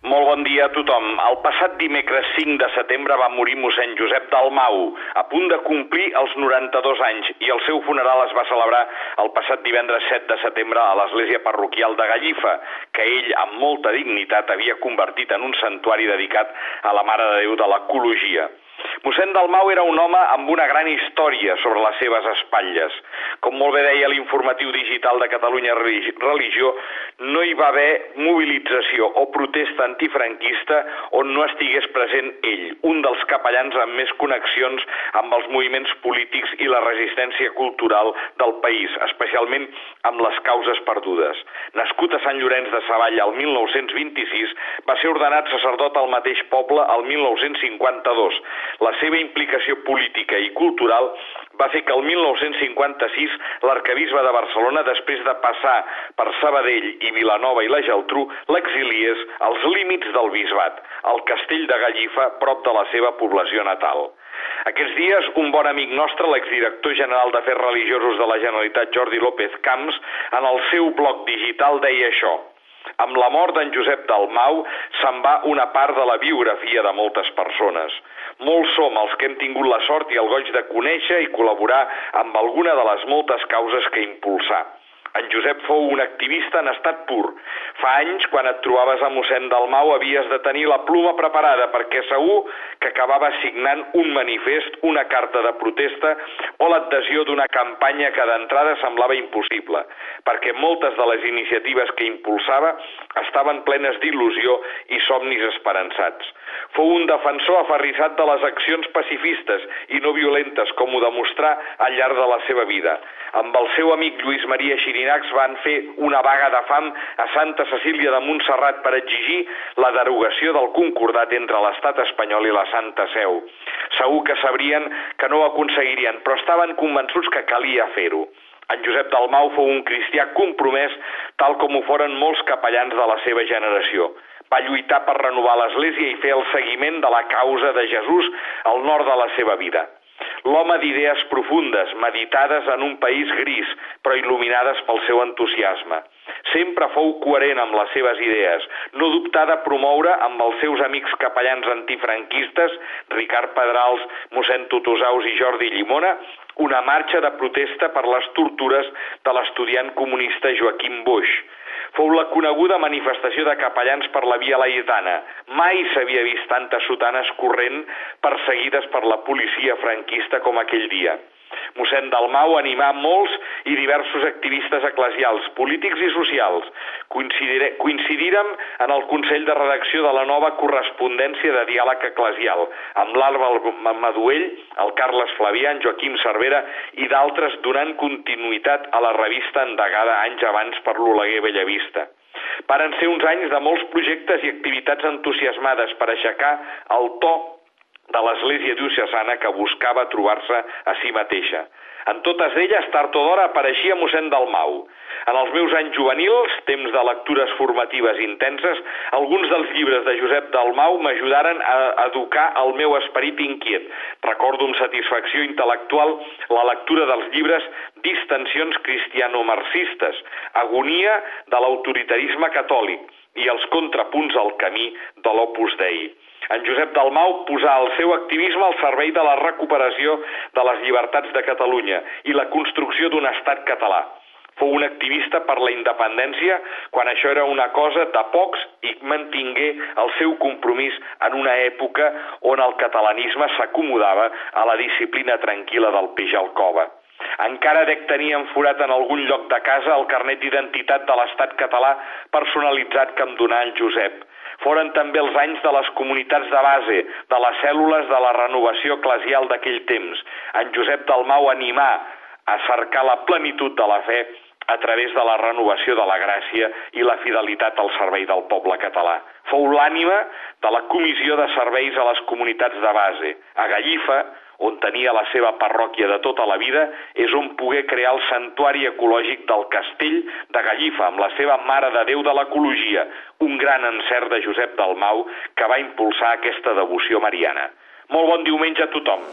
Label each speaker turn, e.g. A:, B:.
A: Molt bon dia a tothom. El passat dimecres 5 de setembre va morir mossèn Josep Dalmau, a punt de complir els 92 anys, i el seu funeral es va celebrar el passat divendres 7 de setembre a l'església parroquial de Gallifa, que ell, amb molta dignitat, havia convertit en un santuari dedicat a la Mare de Déu de l'Ecologia. Mossèn Dalmau era un home amb una gran història sobre les seves espatlles. Com molt bé deia l'informatiu digital de Catalunya Religió, no hi va haver mobilització o protesta antifranquista on no estigués present ell, un dels capellans amb més connexions amb els moviments polítics i la resistència cultural del país, especialment amb les causes perdudes. Nascut a Sant Llorenç de Savall el 1926, va ser ordenat sacerdot al mateix poble el 1952. La seva implicació política i cultural va fer que el 1956 l'arcabisbe de Barcelona, després de passar per Sabadell i Vilanova i la Geltrú, l'exiliés als límits del bisbat, al castell de Gallifa, prop de la seva població natal. Aquests dies, un bon amic nostre, l'exdirector general d'Afers Religiosos de la Generalitat, Jordi López Camps, en el seu blog digital deia això – amb la mort d'en Josep Dalmau se'n va una part de la biografia de moltes persones. Molts som els que hem tingut la sort i el goig de conèixer i col·laborar amb alguna de les moltes causes que impulsar. En Josep fou un activista en estat pur. Fa anys, quan et trobaves a mossèn Dalmau, havies de tenir la pluma preparada, perquè segur que acabava signant un manifest, una carta de protesta o l'adhesió d'una campanya que d'entrada semblava impossible, perquè moltes de les iniciatives que impulsava estaven plenes d'il·lusió i somnis esperançats. Fou un defensor aferrissat de les accions pacifistes i no violentes, com ho demostrà al llarg de la seva vida. Amb el seu amic Lluís Maria Xirí xirinacs van fer una vaga de fam a Santa Cecília de Montserrat per exigir la derogació del concordat entre l'estat espanyol i la Santa Seu. Segur que sabrien que no ho aconseguirien, però estaven convençuts que calia fer-ho. En Josep Dalmau fou un cristià compromès, tal com ho foren molts capellans de la seva generació. Va lluitar per renovar l'Església i fer el seguiment de la causa de Jesús al nord de la seva vida l'home d'idees profundes, meditades en un país gris, però il·luminades pel seu entusiasme. Sempre fou coherent amb les seves idees, no dubtà de promoure amb els seus amics capellans antifranquistes, Ricard Pedrals, mossèn Tutusaus i Jordi Llimona, una marxa de protesta per les tortures de l'estudiant comunista Joaquim Boix, fou la coneguda manifestació de capellans per la Via Laietana. Mai s'havia vist tantes sotanes corrent perseguides per la policia franquista com aquell dia. Mossèn Dalmau animà molts i diversos activistes eclesials, polítics i socials. Coincidírem en el Consell de Redacció de la nova correspondència de diàleg eclesial, amb l'Alba Maduell, el Carles Flavià, en Joaquim Cervera i d'altres donant continuïtat a la revista endegada anys abans per l'Oleguer Bellavista. Varen ser uns anys de molts projectes i activitats entusiasmades per aixecar el to de l'Església diocesana que buscava trobar-se a si mateixa. En totes elles, tard o d'hora, apareixia mossèn Dalmau. En els meus anys juvenils, temps de lectures formatives intenses, alguns dels llibres de Josep Dalmau m'ajudaren a educar el meu esperit inquiet. Recordo amb satisfacció intel·lectual la lectura dels llibres Distensions cristiano-marxistes, Agonia de l'autoritarisme catòlic i els contrapunts al camí de l'Opus Dei en Josep Dalmau posà el seu activisme al servei de la recuperació de les llibertats de Catalunya i la construcció d'un estat català. Fou un activista per la independència quan això era una cosa de pocs i mantingué el seu compromís en una època on el catalanisme s'acomodava a la disciplina tranquil·la del peix al cova. Encara dec tenir enforat en algun lloc de casa el carnet d'identitat de l'estat català personalitzat que em donà el Josep. Foren també els anys de les comunitats de base, de les cèl·lules de la renovació eclesial d'aquell temps. En Josep Dalmau animà a cercar la plenitud de la fe a través de la renovació de la gràcia i la fidelitat al servei del poble català. Fou l'ànima de la Comissió de Serveis a les Comunitats de Base. A Gallifa, on tenia la seva parròquia de tota la vida, és on pogué crear el santuari ecològic del castell de Gallifa, amb la seva Mare de Déu de l'Ecologia, un gran encert de Josep Dalmau que va impulsar aquesta devoció mariana. Molt bon diumenge a tothom.